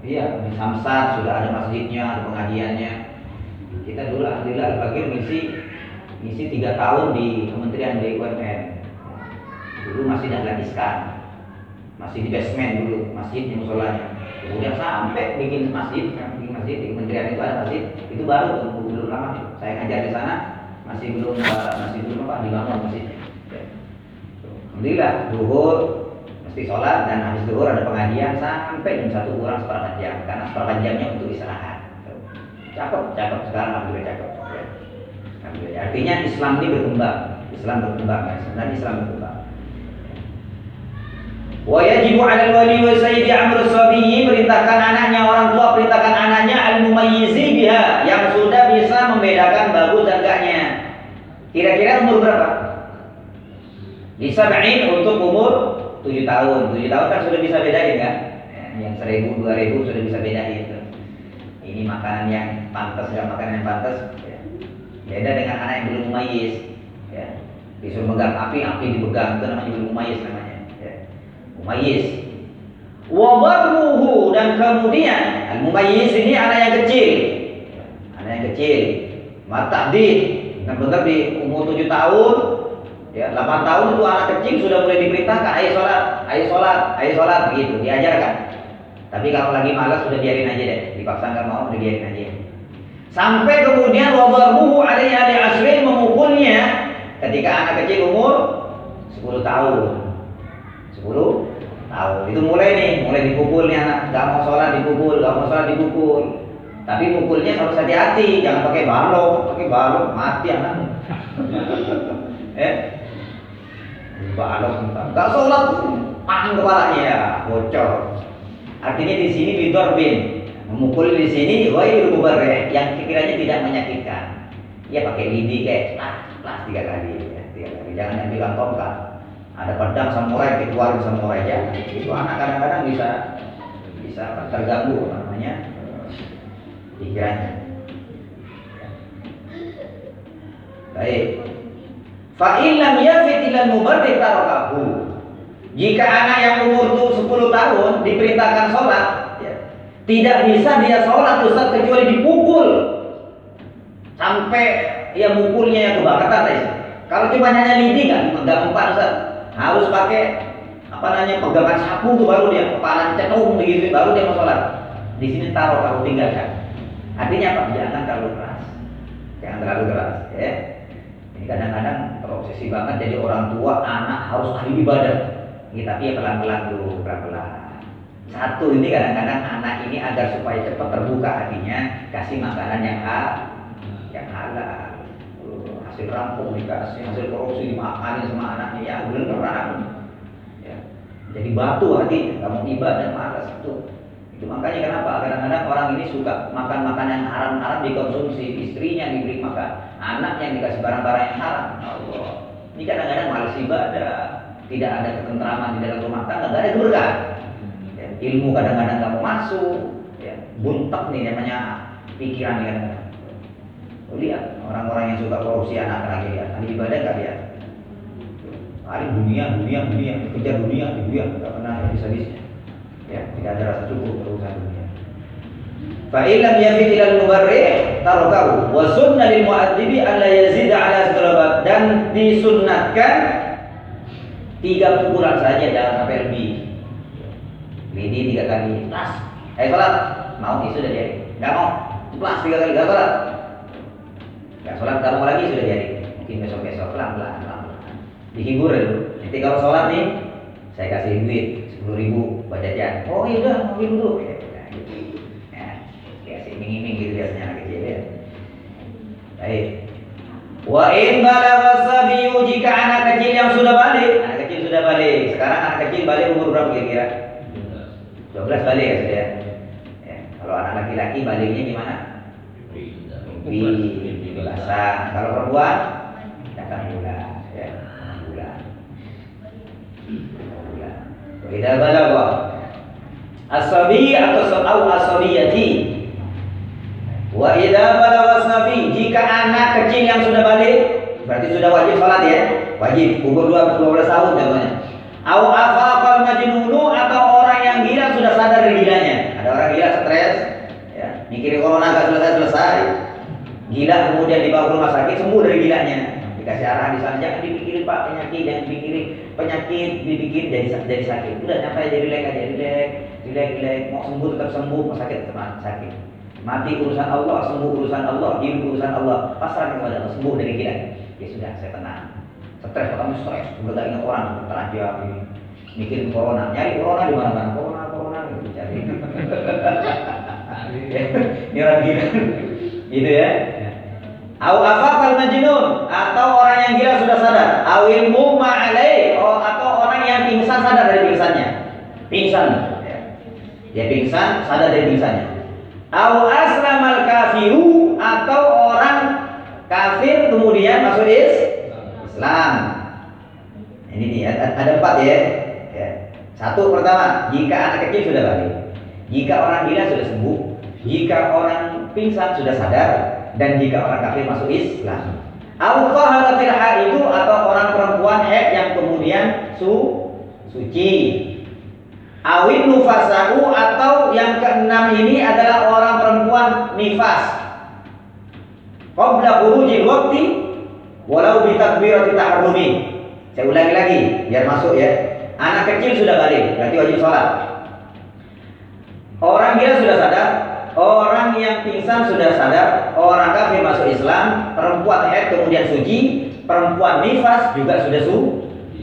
iya di Samsat sudah ada masjidnya, ada pengajiannya. Kita dulu alhamdulillah bagi misi misi tiga tahun di Kementerian BUMN. Dulu masih dahlan iskan, masih di basement dulu masjidnya musolanya. Kemudian sampai bikin masjid, kan, masjid di kementerian itu ada masjid, itu baru belum, lama. Saya ngajar di sana masih belum uh, masih belum apa dibangun masjid. Alhamdulillah, duhur mesti sholat dan habis duhur ada pengajian sampai jam satu kurang seperempat jam karena seperempat jamnya untuk istirahat. Cakep, cakep sekarang alhamdulillah cakep. Ya. Artinya Islam ini berkembang, Islam berkembang, ya. sebenarnya Islam berkembang. Wa yajibu 'alal wali wa sayyidi amr sabiyyi perintahkan anaknya orang tua perintahkan anaknya al mumayyizi biha yang sudah bisa membedakan bagus dan enggaknya. Kira-kira umur berapa? Bisa main untuk umur 7 tahun. 7 tahun kan sudah bisa bedain kan? Ya, yang 1000 2000 sudah bisa bedain itu. Ini makanan yang pantas dan makanan yang pantas ya. Beda dengan anak yang belum mumayyiz. Ya. Disuruh megang api, api dipegang itu namanya belum mumayyiz namanya. Ya. Mumayyiz. Wabarruhu dan kemudian al ini anak yang kecil. Anak yang kecil. Matahdi benar-benar di umur 7 tahun Ya, 8 tahun itu anak kecil sudah mulai diperintahkan, ayo sholat, ayo sholat, ayo sholat, begitu, diajarkan. Tapi kalau lagi malas sudah biarin aja deh, dipaksa nggak mau, udah biarin aja. Sampai kemudian wabaruhu alaihi ali asrin memukulnya ketika anak kecil umur 10 tahun. 10 tahun. Itu mulai nih, mulai dipukul nih anak, nggak mau sholat dipukul, nggak mau sholat dipukul. Tapi mukulnya harus hati-hati, jangan pakai balok, pakai balok mati anak. [LAUGHS] eh, balok nggak sholat, pang kepalanya ya, bocor. Artinya di sini bidorbin, memukul di sini wahai mubarrih yang kiranya tidak menyakitkan. Ya pakai lidi kayak lah, lah tiga kali, ya, tiga kali. Jangan yang bilang tongkat. Ada pedang samurai dikeluarin samurai aja. Itu anak kadang-kadang bisa bisa terganggu namanya pikirannya. Baik. Fa illam yafid ilal mubarrid tarakahu. Jika anak yang umur tuh 10 tahun diperintahkan sholat, ya, tidak bisa dia sholat Ustaz kecuali dipukul sampai ya mukulnya yang kebakatan tadi. Kalau cuma hanya lidi kan nggak mempan Ustaz. Harus pakai apa namanya pegangan sapu tuh baru dia kepala cetung begitu baru dia mau sholat. Di sini taruh taruh tinggalkan. Artinya apa? Jangan terlalu keras. Jangan terlalu keras, ya. Ini kadang-kadang terobsesi banget jadi orang tua anak harus ahli ibadah. Ya, tapi ya pelan-pelan dulu, pelan-pelan. Satu ini kadang-kadang anak ini agar supaya cepat terbuka hatinya kasih makanan yang hal, yang halal. Hasil rampung dikasih, hasil korupsi dimakanin sama anaknya ya beneran. Ya. Jadi batu hati, mau ibadah malas itu. Itu makanya kenapa kadang-kadang orang ini suka makan makanan yang haram-haram dikonsumsi, istrinya diberi makan, anak yang dikasih barang-barang yang haram. Ini kadang-kadang malas ibadah, tidak ada ketentraman di dalam rumah tangga, nggak ada keberkahan. Ya, ilmu kadang-kadang nggak mau masuk, ya, buntek nih namanya pikiran ya. Oh, lihat orang-orang yang suka korupsi anak-anak lihat, ahli ibadah nggak lihat. Hari dunia, dunia, dunia, kejar dunia, dunia, nggak pernah habis-habisnya. Ya, tidak ada rasa cukup berurusan dunia. Fa illam yafid ila al-mubarrih tarakahu wa sunna lil mu'addibi alla yazid ala salabat dan disunnatkan tiga pukulan saja jangan sampai lebih. Lidi tiga kali, plus. Eh sholat, mau itu sudah jadi. Enggak mau, plus tiga kali, enggak sholat. Enggak sholat, enggak mau lagi sudah jadi. Mungkin besok-besok pelan-pelan, pelan-pelan. Dihibur dulu. Nanti kalau sholat nih, saya kasih duit sepuluh ribu buat jajan. Oh iya udah, mau dulu. Ya, udah, gitu. Ya, kasih iming-iming gitu biasanya anak kecil ya. Baik. Wa in balagha jika anak kecil yang sudah balik, anak kecil sudah balik. Sekarang anak kecil balik umur berapa kira-kira? 12 balik ya sudah. ya? Ya, kalau anak laki-laki baliknya gimana? Mimpi basah. Kalau perempuan datang bulan, ya, bulan. Beda balagha. Asabi atau atau asabiyati Wa idza balagha sabi jika anak kecil yang sudah balik berarti sudah wajib salat ya. Wajib umur 12 tahun contohnya. Au afaqal majnunu atau orang yang gila sudah sadar dari gilanya. Ada orang gila stres ya, mikirin corona gak selesai-selesai. Gila kemudian dibawa ke rumah sakit sembuh dari gilanya. Dikasih arahan di sana jangan dipikirin Pak penyakit, jangan dipikirin penyakit, dibikin jadi jadi sakit. Udah sampai jadi rileks aja, rileks, rileks, rileks. Mau sembuh tetap sembuh, mau sakit tetap sakit. Mati urusan Allah, sembuh urusan Allah, hidup urusan Allah. Pasrah kepada Allah, sembuh dari kita. Ya sudah, saya tenang. Stres, kamu stres, udah gak ingat orang, teraja ini. Mikirin corona, nyari corona di mana-mana, corona, corona gitu cari. [LAUGHS] Ini orang gila, gitu ya. Au afaqal majnun atau orang yang gila sudah sadar. Au ilmu ma'alai oh, atau orang yang pingsan sadar dari pingsannya. Pingsan. Ya. Dia pingsan, sadar dari pingsannya. Au aslamal kafiru atau orang kafir kemudian masuk is Islam. Ini nih ada, ada empat ya. ya. Satu pertama, jika anak kecil sudah balik, jika orang gila sudah sembuh, jika orang pingsan sudah sadar, dan jika orang kafir masuk Islam. Au taharatil itu atau orang perempuan haid yang kemudian su suci. Awin nufasahu atau yang keenam ini adalah orang perempuan nifas. Qabla khurujil waqti walau bi takbirati tahrumi. Saya ulangi lagi biar masuk ya. Anak kecil sudah balik, berarti wajib sholat. Orang gila sudah sadar, orang yang pingsan sudah sadar, orang kafir masuk Islam, perempuan haid kemudian suci, perempuan nifas juga sudah su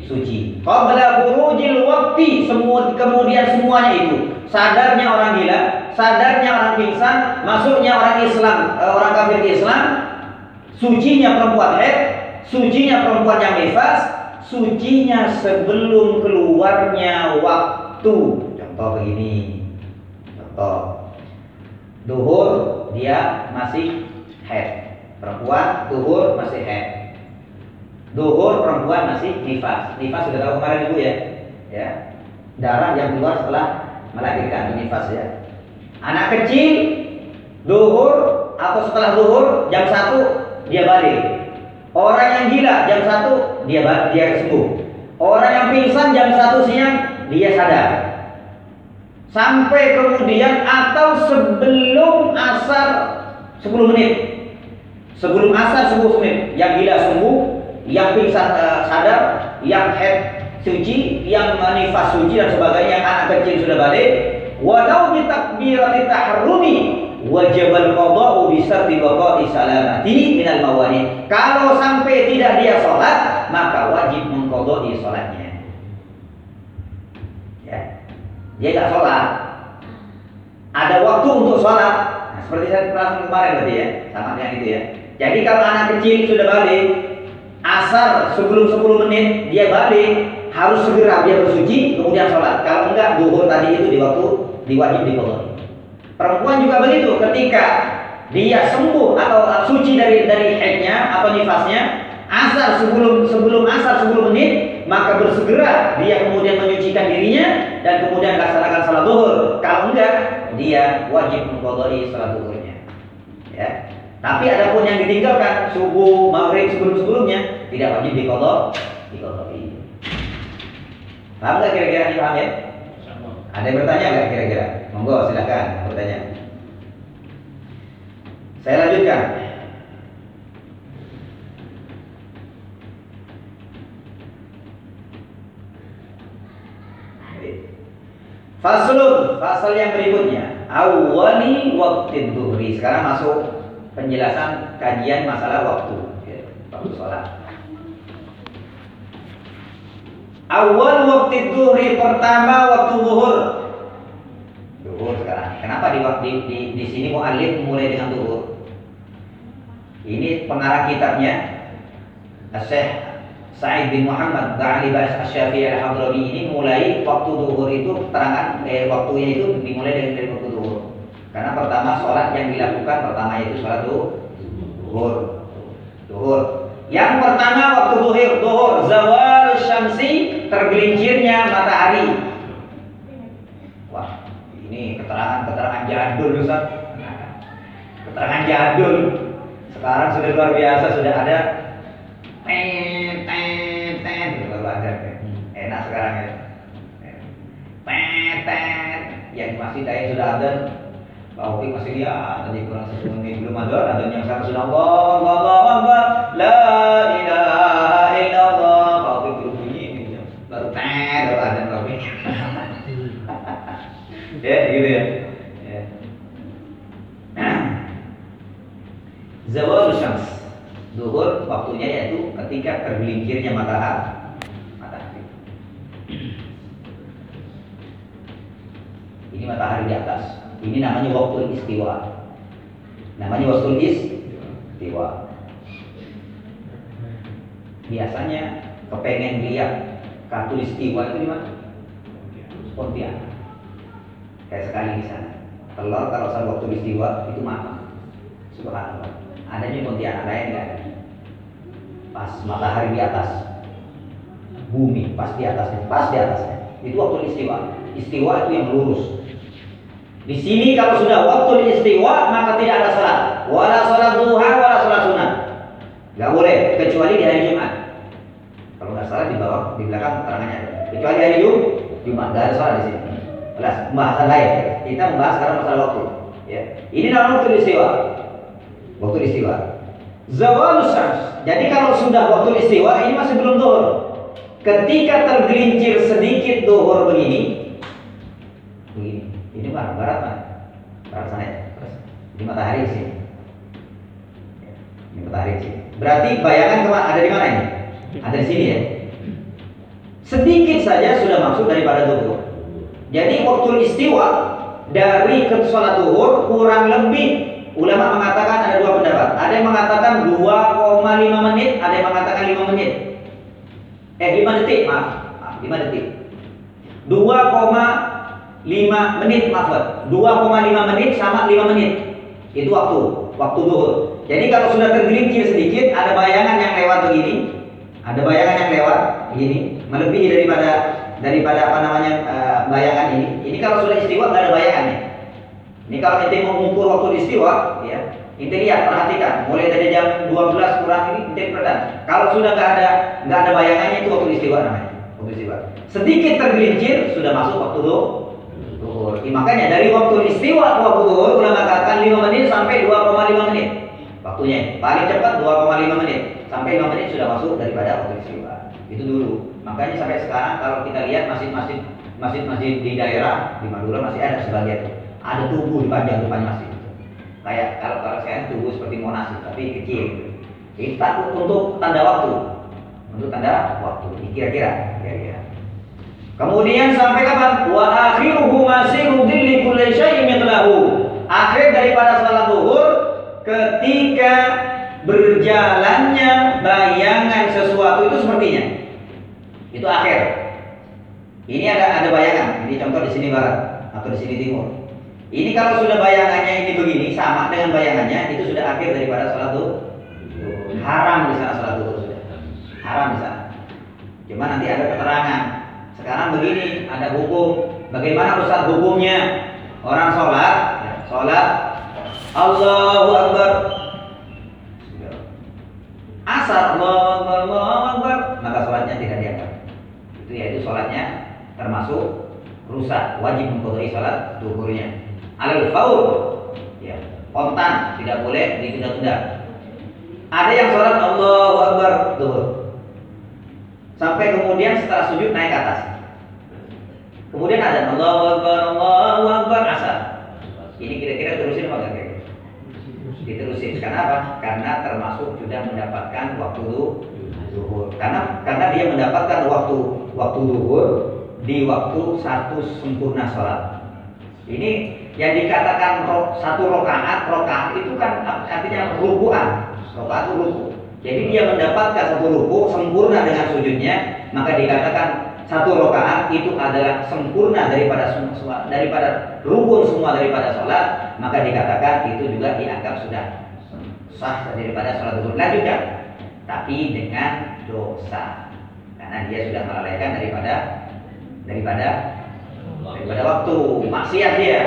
suci. Qabla khurujil waqti semua kemudian semuanya itu sadarnya orang gila, sadarnya orang pingsan, masuknya orang Islam, eh, orang kafir ke Islam, sucinya perempuan haid, sucinya perempuan yang nifas, sucinya sebelum keluarnya waktu. Contoh begini. Contoh. Duhur dia masih haid. Perempuan duhur masih haid. Duhur perempuan masih nifas. Nifas sudah tahu kemarin Ibu ya. Ya. Darah yang keluar setelah melahirkan nifas ya. Anak kecil duhur atau setelah duhur jam 1 dia balik. Orang yang gila jam 1 dia dia sembuh. Orang yang pingsan jam 1 siang dia sadar. Sampai kemudian atau sebelum asar 10 menit. Sebelum asar 10 menit yang gila sembuh, yang pingsan uh, sadar, yang head suci, yang nifas suci dan sebagainya, yang anak kecil sudah balik, walau takbirati tahrumi wajib al-qada'u bi syarti baqa'i salamati minal mawani. Kalau sampai tidak dia sholat, maka wajib mengqada'i sholatnya. Ya. Dia tidak sholat. Ada waktu untuk sholat. Nah, seperti saya terangkan kemarin tadi ya, sama yang itu ya. Jadi kalau anak kecil sudah balik, asar sebelum 10 menit dia balik, harus segera dia bersuci kemudian sholat. Kalau enggak duhur tadi itu di waktu diwajib dikodok. Perempuan juga begitu ketika dia sembuh atau suci dari dari haidnya atau nifasnya, asar sebelum sebelum asar 10 menit maka bersegera dia kemudian menyucikan dirinya dan kemudian laksanakan salat duhur. Kalau enggak dia wajib mengkodoi salat duhurnya. Ya. Tapi adapun yang ditinggalkan subuh, maghrib sebelum-sebelumnya tidak wajib dikodok, dikodoi. Paham nggak kira-kira ini paham ya? Ada yang bertanya nggak kira-kira? Monggo silakan bertanya. Saya lanjutkan. Faslun, fasal yang berikutnya. Awali waktu duhri. Sekarang masuk penjelasan kajian masalah waktu. Ya, waktu sholat. Awal waktu duhri pertama waktu duhur. Duhur sekarang. Kenapa di waktu di, di, sini mu'alif mulai dengan duhur? Ini pengarang kitabnya Syekh Sa'id bin Muhammad Ba'ali Ba'as Asyafi'i al-Hadrami ini mulai waktu duhur itu terangan eh, waktunya itu dimulai dari, dari waktu duhur. Karena pertama sholat yang dilakukan pertama itu sholat duhur. Duhur. Yang pertama waktu duhur, duhur zawal syamsi tergelincirnya matahari. Wah, ini keterangan-keterangan jadul Ustaz. Keterangan jadul. Sekarang sudah luar biasa, sudah ada ten ten ten baru ada enak sekarang ya. Ten ten yang masih saya sudah ada. Pak Opik masih lihat tadi kurang satu menit. Belum ada ada yang sekarang sudah Allah Allah Allah la ilaha illallah Pak Opik belum bunyi ini baru ten baru ada Pak Opik ya gitu ya Ya. Zawal syams Zuhur waktunya yaitu ketika tergelincirnya matahari. Matahari. Ini matahari di atas. Ini namanya waktu istiwa. Namanya waktu istiwa. Biasanya kepengen lihat katulistiwa itu di mana? Pontianak. Kayak sekali di sana. Telur kalau saya waktu istiwa itu matang. Subhanallah. Adanya Pontianak lain enggak. Pas matahari di atas, bumi pas di atasnya, pas di atasnya. Itu waktu istiwa. Istiwa itu yang lurus. Di sini kalau sudah waktu istiwa maka tidak ada salat. wala sholat duha, wala sholat sunat. Gak boleh kecuali di hari Jumat. Nggak salah di bawah di belakang keterangannya. Kecuali hari Jum, Jumat nggak ada sholat di sini. Jelas pembahasan lain. Kita membahas sekarang masalah waktu. Ya. Ini dalam waktu istiwa. Waktu istiwa. Zawalus syams. Jadi kalau sudah waktu istiwa ini masih belum duhur. Ketika tergelincir sedikit duhur begini, begini. Ini mana? Barat mana? Barat sana ya. Terus matahari di sini. Ya, Ini matahari di sini. Berarti bayangan ke mana? Ada di mana ini? Ada di sini ya. Sedikit saja sudah masuk daripada duhur. Jadi waktu istiwa dari ke sholat kurang lebih ulama mengatakan ada dua pendapat. Ada yang mengatakan 2,5 menit, ada yang mengatakan 5 menit. Eh 5 detik, maaf. maaf 5 detik. 2,5 menit, maaf. 2,5 menit sama 5 menit. Itu waktu, waktu duhur. Jadi kalau sudah tergelincir sedikit, ada bayangan yang lewat begini, ada bayangan yang lewat begini, melebihi daripada daripada apa namanya uh, bayangan ini. Ini kalau sudah istiwa nggak ada bayangannya. Ini kalau ente mau mengukur waktu istiwa, ya, ente lihat perhatikan, mulai dari jam 12 kurang ini ente perhatikan. Kalau sudah nggak ada nggak ada bayangannya itu waktu istiwa namanya. Waktu istiwa. Sedikit tergelincir sudah masuk waktu duhur. Ya, makanya dari waktu istiwa ke waktu duhur ulama katakan 5 menit sampai 2,5 menit waktunya. Paling cepat 2,5 menit sampai 5 menit sudah masuk daripada waktu istiwa. Itu dulu. Makanya sampai sekarang kalau kita lihat masjid-masjid masjid-masjid di daerah di Madura masih ada sebagian ada tubuh di panjang depan masjid. Kayak kalau kalau saya tubuh seperti Monas tapi kecil. Takut untuk tanda waktu. Untuk tanda waktu. Kira-kira, kira-kira. Kemudian sampai kapan? Wa akhiruhu masiru dhilli kulli syai'in. Akhir daripada salat zuhur ketika berjalannya bayangan sesuatu itu sepertinya. Itu akhir. Ini ada ada bayangan. Ini contoh di sini barat atau di sini timur. Ini kalau sudah bayangannya ini begini sama dengan bayangannya itu sudah akhir daripada salat zuhur. Haram di sana salat zuhur sudah. Haram di sana. Cuma nanti ada keterangan. Sekarang begini, ada hukum. Bagaimana ustaz hukumnya? Orang sholat, sholat, Allahu Akbar. Asar, Allahu Akbar, Allahu Akbar. Maka sholatnya tidak dianggap. Itu yaitu sholatnya termasuk rusak, wajib memperoleh sholat duhurnya. Alal faul, ya, kontan, tidak boleh ditunda-tunda. Ada yang sholat Allahu Akbar duhur. Sampai kemudian setelah sujud naik ke atas. Kemudian ada Allahu Akbar, Allahu Akbar asar. Ini kira-kira terusin apa enggak? Diterusin. Karena apa? Karena termasuk sudah mendapatkan waktu zuhur. Karena karena dia mendapatkan waktu waktu zuhur di waktu satu sempurna sholat. Ini yang dikatakan ro, satu rokaat, rokaat itu kan artinya rukuan. Rokaat ruku. Jadi dia mendapatkan satu ruku sempurna dengan sujudnya, maka dikatakan satu rokaat itu adalah sempurna daripada semua daripada rukun semua daripada sholat, maka dikatakan itu juga dianggap sudah sah daripada sholat zuhur. Lanjutkan, tapi dengan dosa, karena dia sudah melalaikan daripada daripada daripada waktu. Maksiat dia.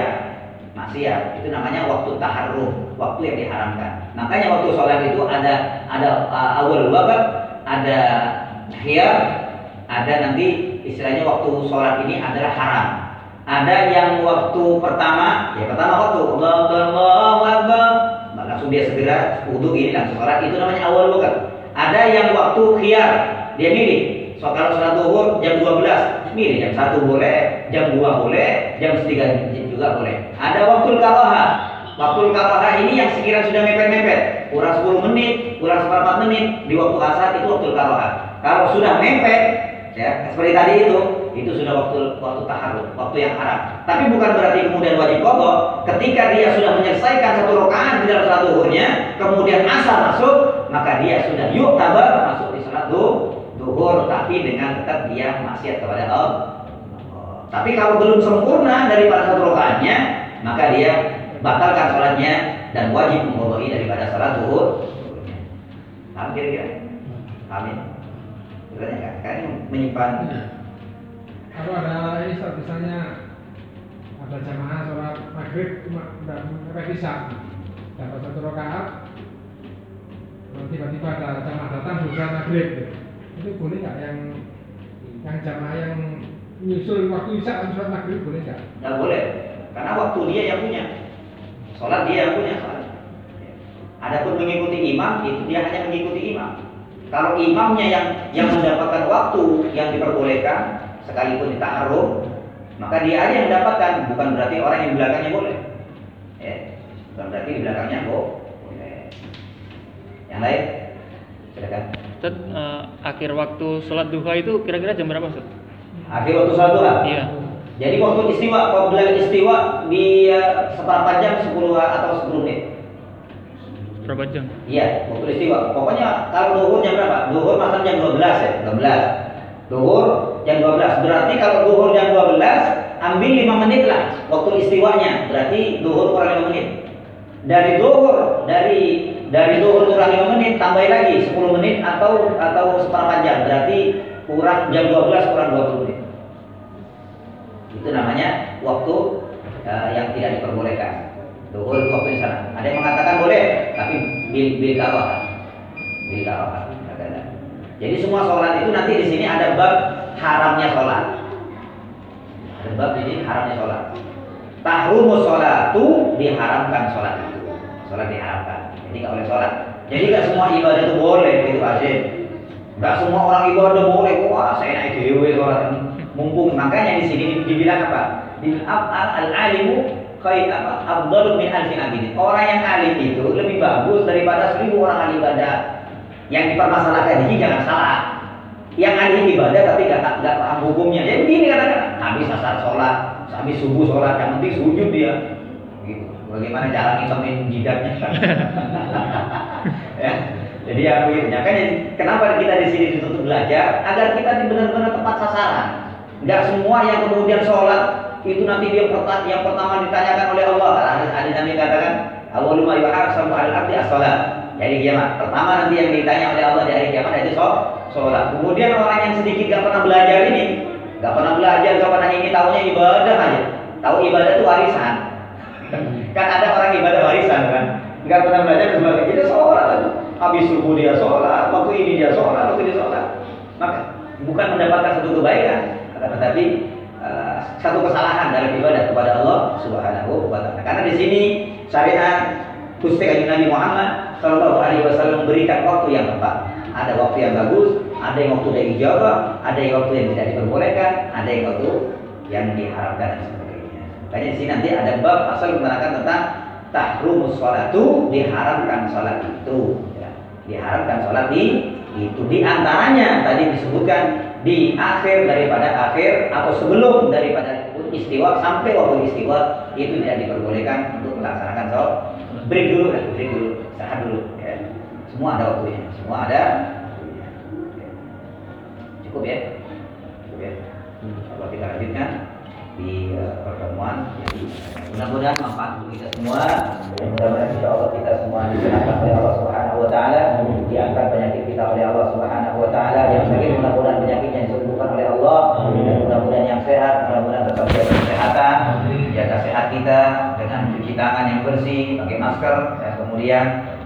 Maksiat. Itu namanya waktu taharrum waktu yang diharamkan. Makanya waktu sholat itu ada ada uh, awal wabak ada khiyar ada nanti istilahnya waktu sholat ini adalah haram. Ada yang waktu pertama ya pertama waktu Allah Allahu langsung dia segera wudhu ini langsung sholat. Itu namanya awal wabak ada yang waktu khiyar dia milih. So kalau sholat zuhur jam 12 milih. Jam 1 boleh jam 2 boleh jam 3 juga boleh. Ada waktu karoha waktu karoha ini yang sekiranya sudah mepet-mepet. Kurang 10 menit kurang seperempat menit. Di waktu asar itu waktu karoha kalau sudah mepet ya seperti tadi itu itu sudah waktu waktu taharuk waktu yang haram tapi bukan berarti kemudian wajib kodok ketika dia sudah menyelesaikan satu rakaat di dalam sholat zuhurnya kemudian asar masuk maka dia sudah yuk tabar masuk di sholat duhur tapi dengan tetap dia maksiat kepada Allah tapi kalau belum sempurna daripada satu rakaatnya, maka dia batalkan sholatnya dan wajib mengkodoi daripada sholat zuhur. Paham kira-kira? Paham ya? Sebenarnya kan, kan menyimpan. Kalau ada ini misalnya ada jamaah sholat maghrib cuma udah isya, dapat satu rakaat tiba-tiba ada jamaah datang sudah maghrib itu boleh nggak yang yang jamaah yang nyusul waktu isya sholat maghrib boleh nggak? Nggak boleh, karena waktu dia yang punya. Sholat dia yang punya sholat. Adapun mengikuti imam itu dia hanya mengikuti imam. Kalau imamnya yang yang mendapatkan waktu yang diperbolehkan sekalipun ditaharum, maka dia aja yang mendapatkan, bukan berarti orang yang di belakangnya boleh. Ya, bukan berarti di belakangnya boleh. Yang lain, silakan. Ustaz, eh, akhir waktu sholat duha itu kira-kira jam berapa Ustaz? Akhir waktu sholat duha. Iya. Jadi waktu istiwa, apabila istiwa di uh, seperempat jam 10 atau 10 menit. Berapa jam? Iya, waktu istiwa. Pokoknya kalau duhur jam berapa? Duhur masa jam 12 ya, 12. Duhur jam 12. Berarti kalau duhur jam 12, ambil 5 menit lah waktu istiwanya. Berarti duhur kurang 5 menit. Dari duhur, dari dari duhur kurang 5 menit, tambah lagi 10 menit atau atau seperempat jam. Berarti kurang jam 12 kurang 20 menit. Itu namanya waktu uh, yang tidak diperbolehkan. Duhur itu waktu di sana. Ada yang mengatakan boleh, tapi bil bil karaha. Bil. Kata-kata. Jadi semua sholat itu nanti di sini ada bab haramnya sholat. Ada bab ini haramnya sholat. Tahrumus sholatu diharamkan sholat itu. Sholat diharamkan. Jadi nggak boleh sholat. Jadi nggak semua ibadah itu boleh itu asyik. Nggak semua orang ibadah boleh. Wah saya naik dewi sholat mumpung makanya di sini dibilang apa? Bil al alimu apa? Abdul min alfi abidin. Orang yang alim itu lebih bagus daripada seribu orang ahli ibadah. Yang dipermasalahkan ini jangan salah. Yang ahli ibadah tapi gak, gak paham hukumnya. Jadi begini katakan, habis asar sholat, habis subuh sholat, yang penting sujud dia. Gitu. Bagaimana cara ngitomin jidatnya? [LAUGHS] ya. Jadi ya begitu. Makanya kenapa kita di sini ditutup belajar agar kita benar-benar tepat sasaran. Enggak semua yang kemudian sholat itu nanti dia pertama yang pertama ditanyakan oleh Allah. Ada ada Nabi katakan, "Awwalu ma yuhasabu al-'abdi as-shalat." Jadi kiamat. Pertama nanti yang ditanya oleh Allah di hari kiamat itu sholat. Kemudian orang yang sedikit gak pernah belajar ini, gak pernah belajar, gak pernah ini tahunya ibadah aja. Tahu ibadah itu warisan. [LAUGHS] kan ada orang ibadah warisan kan. Gak pernah belajar sebagainya. Jadi sholat aja. Habis subuh dia sholat, waktu ini dia sholat, waktu ini sholat. Maka bukan mendapatkan satu kebaikan, tetapi uh, satu kesalahan dalam ibadah kepada Allah Subhanahu wa taala. Karena di sini syariat Gusti Kanjeng Nabi Muhammad Shallallahu alaihi wasallam memberikan waktu yang tepat. Ada waktu yang bagus, ada yang waktu dari ijabah, ada yang waktu yang tidak diperbolehkan, ada yang waktu yang diharamkan dan sebagainya. Makanya di sini nanti ada bab asal menerangkan tentang tahrumus sholatu diharamkan sholat itu. Ya. Diharamkan sholat di itu di antaranya tadi disebutkan di akhir daripada akhir atau sebelum daripada istiwa sampai waktu istiwa itu tidak diperbolehkan untuk melaksanakan sholat. Break dulu kan break dulu istirahat dulu ya. semua ada waktunya semua ada cukup ya? Cukup ya? Kalau kita lanjutkan di uh, pertemuan. Jadi mudah-mudahan manfaat untuk kita semua. Dan mudah-mudahan insya Allah kita semua dikenalkan oleh Allah Subhanahu Wa Taala. Diangkat penyakit kita oleh Allah Subhanahu Wa Taala. Yang sakit mudah-mudahan penyakitnya disembuhkan oleh Allah. Dan mudah-mudahan yang sehat mudah-mudahan tetap jaga kesehatan. Jaga sehat kita dengan cuci tangan yang bersih pakai masker dan kemudian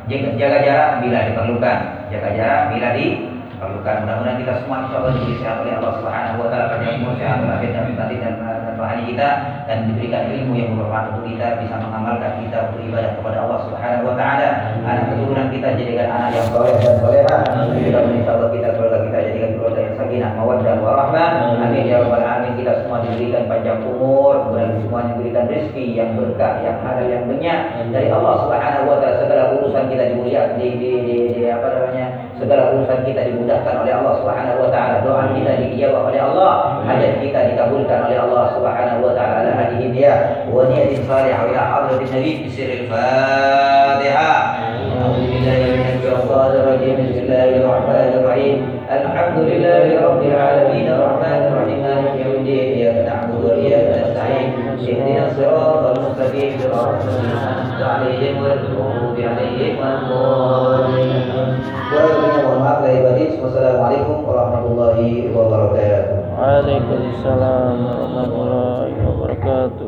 jaga, jarak bila diperlukan. Jaga jarak bila diperlukan. Mudah-mudahan kita semua insya Allah diberi sehat oleh Allah Subhanahu Wa Taala. Panjang umur sehat walafiat dan batin dan rohani kita dan diberikan ilmu yang bermanfaat untuk kita bisa mengamalkan kita untuk ibadah kepada Allah Subhanahu wa taala. Anak keturunan kita jadikan anak yang soleh dan soleha. Kita insyaallah kita keluarga kita jadikan keluarga yang sakinah, mawaddah warahmah. Amin ya rabbal alamin. Kita semua diberikan panjang umur dan semua diberikan rezeki yang berkah, yang halal, yang banyak dari Allah Subhanahu wa taala. Segala urusan kita dimuliakan di, di, di, di apa namanya? Segala urusan kita dimudahkan oleh Allah Subhanahu wa taala. Doa kita dijawab oleh Allah, hajat kita dikabulkan oleh Allah Subhanahu wa taala. Hadihi dia wa niyatin salihah ila hadratin Nabi bi sirril Fatihah. أعوذ بالله من الشيطان الرجيم بسم الله الرحمن الرحيم الحمد لله رب العالمين الرحمن الرحيم اهدنا الصراط المستقيم صراط الذين أنعمت عليهم غير المغضوب عليهم ولا الضالين Mohon maaf lahir batin. Wassalamualaikum warahmatullahi wabarakatuh. Waalaikumsalam warahmatullahi wabarakatuh.